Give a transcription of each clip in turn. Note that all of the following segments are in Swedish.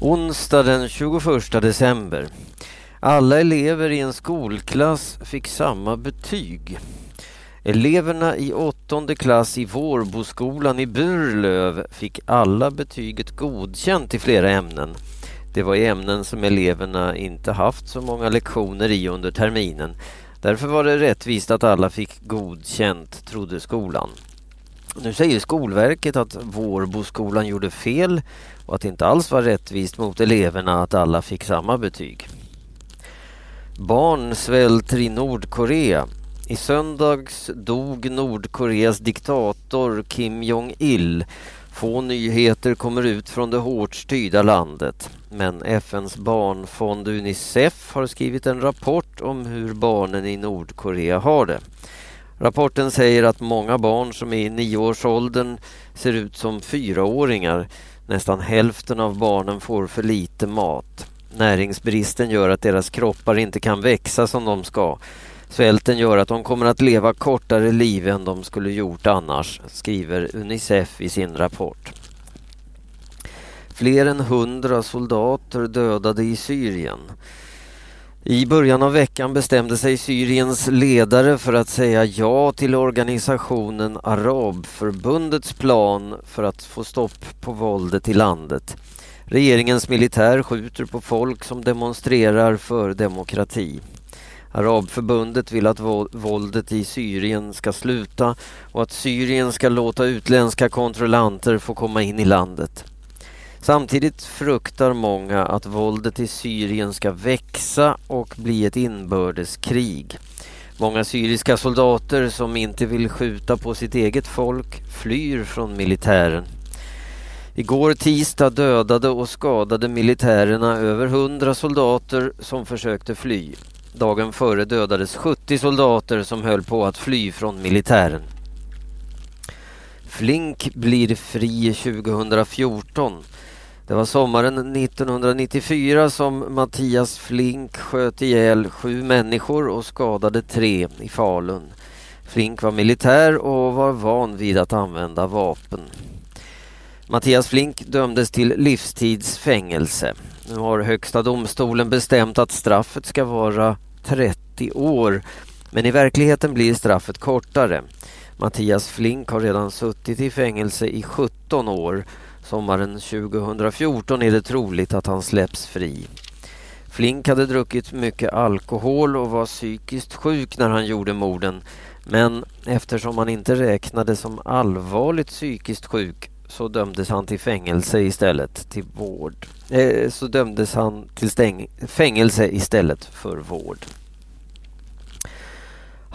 Onsdag den 21 december. Alla elever i en skolklass fick samma betyg. Eleverna i åttonde klass i Vårboskolan i Burlöv fick alla betyget godkänt i flera ämnen. Det var i ämnen som eleverna inte haft så många lektioner i under terminen. Därför var det rättvist att alla fick godkänt, trodde skolan. Nu säger Skolverket att Vårboskolan gjorde fel och att det inte alls var rättvist mot eleverna att alla fick samma betyg. Barn svälter i Nordkorea. I söndags dog Nordkoreas diktator Kim Jong-Il. Få nyheter kommer ut från det hårt styrda landet. Men FNs barnfond Unicef har skrivit en rapport om hur barnen i Nordkorea har det. Rapporten säger att många barn som är i nioårsåldern ser ut som fyraåringar. Nästan hälften av barnen får för lite mat. Näringsbristen gör att deras kroppar inte kan växa som de ska. Svälten gör att de kommer att leva kortare liv än de skulle gjort annars, skriver Unicef i sin rapport. Fler än hundra soldater dödade i Syrien. I början av veckan bestämde sig Syriens ledare för att säga ja till organisationen Arabförbundets plan för att få stopp på våldet i landet. Regeringens militär skjuter på folk som demonstrerar för demokrati. Arabförbundet vill att våldet i Syrien ska sluta och att Syrien ska låta utländska kontrollanter få komma in i landet. Samtidigt fruktar många att våldet i Syrien ska växa och bli ett inbördeskrig. Många syriska soldater som inte vill skjuta på sitt eget folk flyr från militären. Igår tisdag dödade och skadade militärerna över hundra soldater som försökte fly. Dagen före dödades 70 soldater som höll på att fly från militären. Flink blir fri 2014. Det var sommaren 1994 som Mattias Flink sköt ihjäl sju människor och skadade tre i Falun. Flink var militär och var van vid att använda vapen. Mattias Flink dömdes till livstidsfängelse. Nu har Högsta domstolen bestämt att straffet ska vara 30 år. Men i verkligheten blir straffet kortare. Mattias Flink har redan suttit i fängelse i 17 år. Sommaren 2014 är det troligt att han släpps fri. Flink hade druckit mycket alkohol och var psykiskt sjuk när han gjorde morden. Men eftersom han inte räknades som allvarligt psykiskt sjuk så dömdes han till fängelse istället till vård. Eh, så dömdes han till stäng fängelse istället för vård.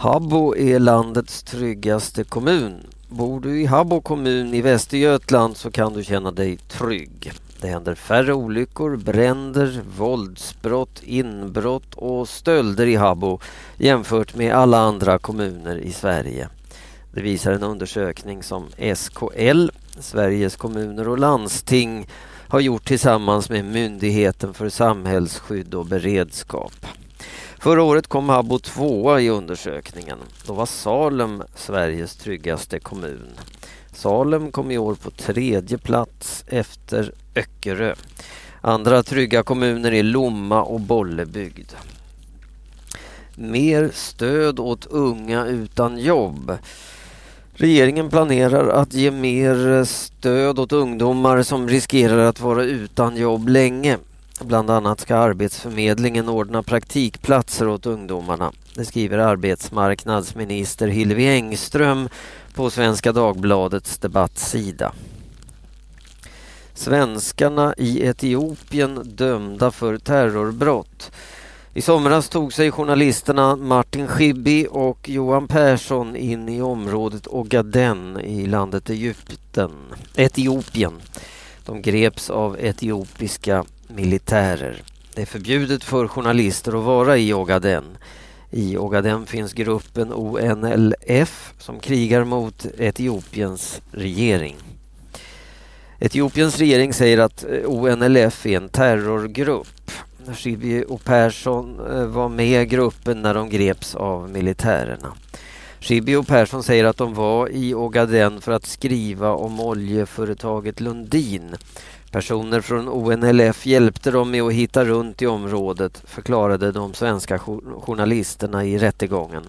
Habbo är landets tryggaste kommun. Bor du i Habbo kommun i Västergötland så kan du känna dig trygg. Det händer färre olyckor, bränder, våldsbrott, inbrott och stölder i Habbo jämfört med alla andra kommuner i Sverige. Det visar en undersökning som SKL, Sveriges kommuner och landsting, har gjort tillsammans med Myndigheten för samhällsskydd och beredskap. Förra året kom Habbo tvåa i undersökningen. Då var Salem Sveriges tryggaste kommun. Salem kom i år på tredje plats efter Öckerö. Andra trygga kommuner är Lomma och Bollebygd. Mer stöd åt unga utan jobb. Regeringen planerar att ge mer stöd åt ungdomar som riskerar att vara utan jobb länge. Bland annat ska Arbetsförmedlingen ordna praktikplatser åt ungdomarna. Det skriver arbetsmarknadsminister Hillevi Engström på Svenska Dagbladets debattsida. Svenskarna i Etiopien dömda för terrorbrott. I somras tog sig journalisterna Martin Schibbye och Johan Persson in i området Ogaden i landet Egypten, Etiopien. De greps av etiopiska militärer. Det är förbjudet för journalister att vara i Ogaden. I Ogaden finns gruppen ONLF som krigar mot Etiopiens regering. Etiopiens regering säger att eh, ONLF är en terrorgrupp. Schibbye och Persson eh, var med i gruppen när de greps av militärerna. Schibbye och Persson säger att de var i Ogaden för att skriva om oljeföretaget Lundin Personer från ONLF hjälpte dem med att hitta runt i området, förklarade de svenska journalisterna i rättegången.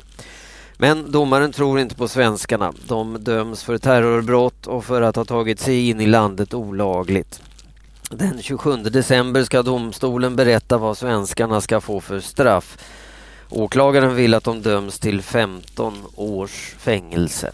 Men domaren tror inte på svenskarna. De döms för terrorbrott och för att ha tagit sig in i landet olagligt. Den 27 december ska domstolen berätta vad svenskarna ska få för straff. Åklagaren vill att de döms till 15 års fängelse.